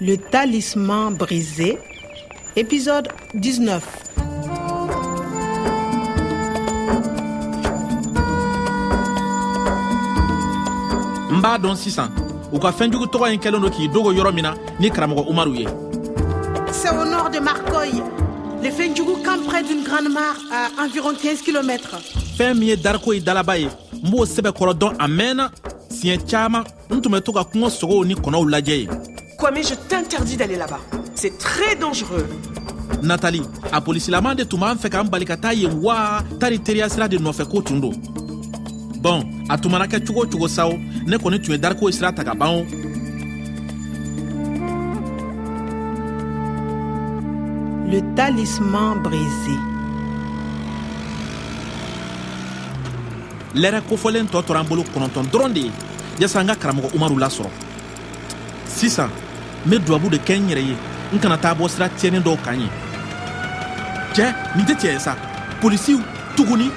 Le talisman brisé, épisode 19. n b'a dɔn sisan u ka fɛnjugu tɔgɔ in kɛlen do k'i dogo yɔrɔ min na ni karamɔgɔ umaru ye C'est au nord de Marcoy. Les Fendjougou campent près d'une grande mare à environ 15 km. fɛn min ye dariko ye dalaba ye n b'o sɛbɛ kɔrɔ dɔn a mɛnna siɲɛ caaman n tun bɛ to ka kɔngɔ sogow ni kɔnɔw lajɛ ye Kwame, je t'interdis d'aller là-bas. C'est très dangereux. natali a polisilaman de tun b'an fɛ k'an bali ka taa yen wa tari teriya sira de nɔfɛ ko tun don bɔn a tun mana kɛ cogo o cogo sawo ne kɔni tun ye dariko sira ta ka ban o Le talisman brisé. lɛrɛ kofɔlen tɔ tora an bolo kɔnɔntɔn dɔrɔn de ye yasa an ka karamɔgɔ umaru lasɔrɔ sisan n be dubabu de kɛ n yɛrɛ ye n kana taa bɔ sira tiɲɛnin dɔw kan ye cɛ nin tɛ tiɲɛ ye sa. Polisiw tuguni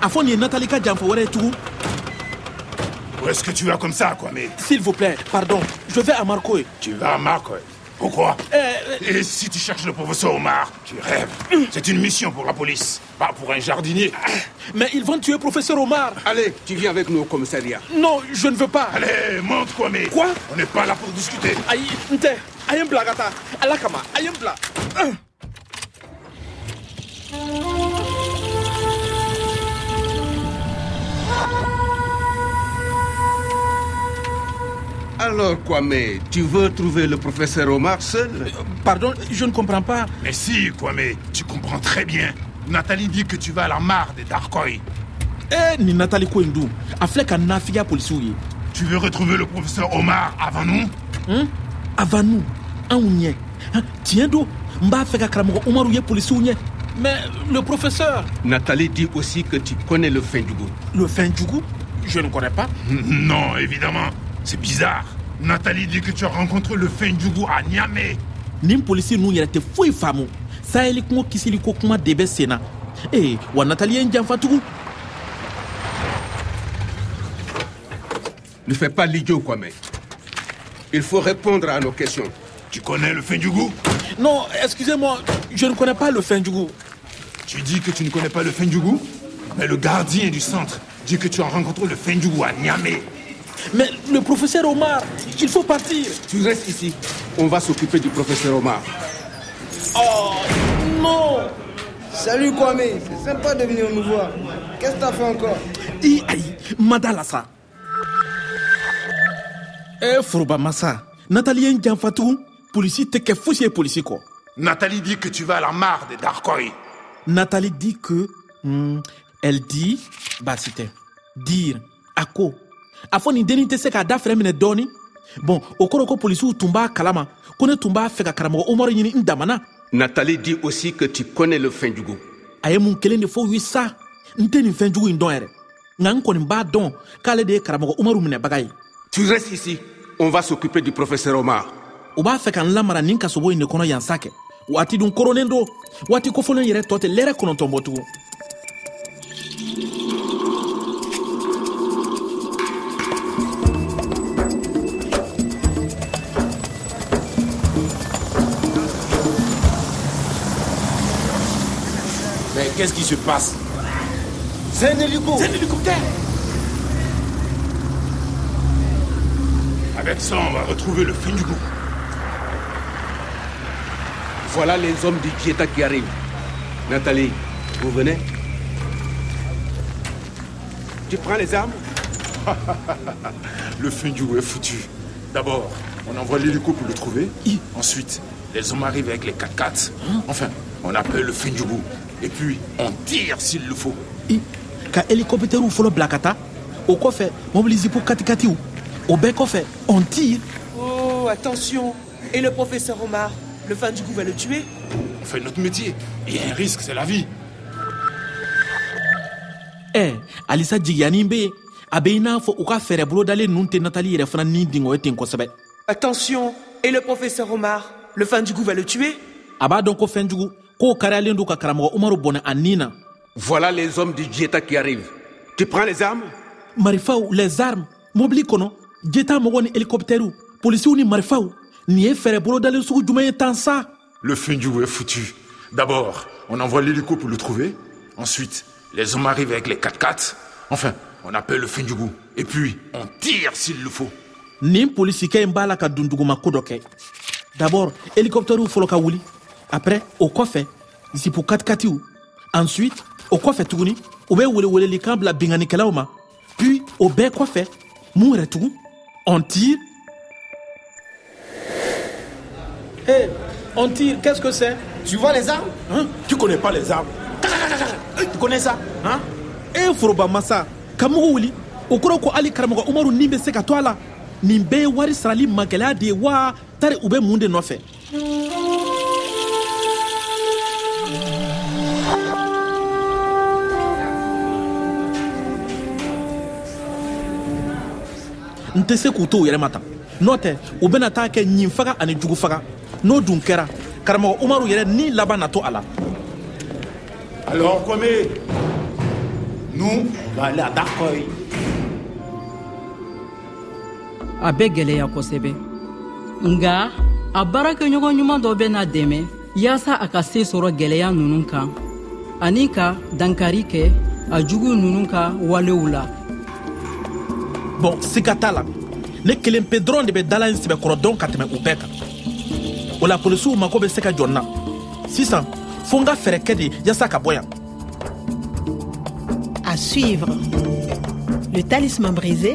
a fɔ nin ye natali ka janfɔ wɛrɛ ye tugun Où est-ce que tu vas comme ça, mais s'il vous plaît pardon. Je vais à marcoy Tu vas à Marc, ouais. Pourquoi Eh, Et si tu cherches le professeur Omar Tu rêves. C'est une mission pour la police, pas pour un jardinier. mais ils vont tuer professeur omar Allez, tu viens avec nous au commissariat. non je ne veux pas Allez, monte, quoi, mais Quoi On n'est pas là pour discuter. ayi n tɛ a ye n Alors, Kwame, tu veux trouver le professeur Omar seul? Pardon je ne comprends pas. Mais si, quoi, mais tu comprends très bien. Nathalie dit que tu vas à la mare des Darkoy. Eh, nin natali ko in dun a filɛ ka nafigiya polisiw ye Tu veux retrouver le professeur Omar avant nous? Avant nu anw ɲɛ Han, tiɲɛ don n b'a fɛ ka karamɔgɔ umaru ye polisiw ɲɛ mais le professeur. Nathalie dit aussi que tu connais le Fendjougou. le jugu je ne connais pas. Non, évidemment. C'est bizarre. Nathalie dit que tu as rencontré le Fendjougou à Niamey. nin polisi ninnu yɛrɛ tɛ foyi faamu sayeli kungo kisili ko kuma de bɛ sen na ee wa natali ye n janfa tugun Ne fais pas l'idiot, Kwame. Il faut répondre à nos questions. Tu connais le Fendjougou non excusez-moi je ne connais pas le fɛn jugu Tu dis que tu ne connais pas le Fendjougou Mais le gardien du centre dit que tu as rencontré le Fendjougou à Niamey. Mais le professeur omar il faut partir Tu restes ici. On va s'occuper du professeur Omar. oh non Salut Kwame, c'est sympa de venir nous voir. Qu'est-ce que t'as fait encore? I ayi ma da la sa e foroba masa natali ye n janfa tugun polisi tɛ kɛ fosi ye polisi kɔ Nathalie dit que tu vas à la mare des Darkoy. natali dit que hmm, elle dit baasi tɛ dire a ko a fɔ nin dennin tɛ se k'a da fɛrɛ minɛ dɔɔni. Bɔn o kɔrɔ ko polisiw tun b'a kalama. Ko ne tun b'a fɛ ka karamɔgɔ umaru ɲini n damana. Nathalie dit aussi que tu connais le Fendjougou. a ye mun kelen de fɔ ye sa. N tɛ nin fɛn jugu in dɔn yɛrɛ. Nka n kɔni b'a dɔn k'ale de ye karamɔgɔ umaru minɛbaga ye. Tu restes ici. On va s'occuper du professeur Omar. u b'a fɛ ka n lamara nin kasogo in de kɔnɔ yansa kɛ. Waati dun koronen don waati kofɔlen yɛrɛ tɔ tɛ lɛrɛ kɔnɔntɔn bɔ tugun qu'est-ce qui se passe C'est un hélico un hélicoptère Avec ça, on va retrouver le Fendjougou. Voilà les hommes du Dieta qui arrivent. Nathalie, vous venez? Tu prends les armes? Le Fendjougou est foutu. D'abord, on envoie l'hélico pour le trouver. Ensuite, les hommes arrivent avec les 4x4. Enfin, on appelle le Fendjougou. Et puis, on tire s'il le faut. i ka helikɔptɛriw fɔlɔ bila ka taa o kɔfɛ mobili zipu katikatiw o bɛɛ kɔfɛ on tire Oh, attention. Et le professeur Omar Le fin du goût va le tuer On fait notre métier. Il y a un risque, c'est la vie. ɛ alisa jigiyanin be yen a be i n'a fɔ u ka fɛɛrɛ bolodalen ninnu tɛ natali yɛrɛ fana ni dingɔ ye ten kosɛbɛ Attention. Et le professeur Omar Le fin du goût va le tuer Voilà les hommes du Dieta qui arrivent. Tu prends les armes? Marifaw les armes mobili kɔnɔ jeta mɔgɔ ni helikɔptɛriw polisiw ni marifaw nin ye fɛɛrɛ bolodalen sugu jumɛn ye tan sa? Le Finjoubou est foutu. D'abord, on envoie l'hélico pour le trouver. Ensuite, les hommes arrivent avec les 4x4. Enfin, on appelle le Finjoubou. Et puis, on tire s'il le faut. nin polisikɛ in b'a la ka dɔ kɛ d'abord hélicoptɛriw fɔlɔ ka wuli. Après o kɔfɛ zipu katikatiw ensuite o kɔfɛ tuguni u bɛ welewelelikan bila binganikɛlaw ma puis o bɛɛ kɔfɛ mun yɛrɛ tugun on tire. Hey, on tire. Qu'est-ce que c'est? Tu vois les armes? Hein? Tu connais pas les armes. Tu connais ça? Hein? E foroba masa ka mugu wuli. O kɔrɔ ko hali karamɔgɔ umaru bɛ se ka to a la nin bɛɛ ye wari sarali magɛlɛya de ye wa? Tari u bɛ mun de nɔfɛ? N tɛ se k'u to u yɛrɛ ma tan. N'o tɛ u bɛna taa kɛ ɲin faga ani jugu faga n'o dun kɛra karamɔgɔ umaru yɛrɛ ni laban na to a la. Alors, Kwame, nous, on va aller à Dakoy. A bɛ gwɛlɛya kosɛbɛ nga a baarakɛɲɔgɔn ɲuman dɔ dɛmɛ yaasa a ka se sɔrɔ gwɛlɛya nunu kan ani ka dankari kɛ a jugu nunu ka walew la bɔn siga t'a la ne kelen pe dɔrɔn de bɛ dala in sɛbɛkɔrɔ dɔn ka tɛmɛ u bɛɛ kan o la polisiw mako bɛ se ka na sisan n ka de yaasa ka bɔ yan À suivre. Le Talisman brisé,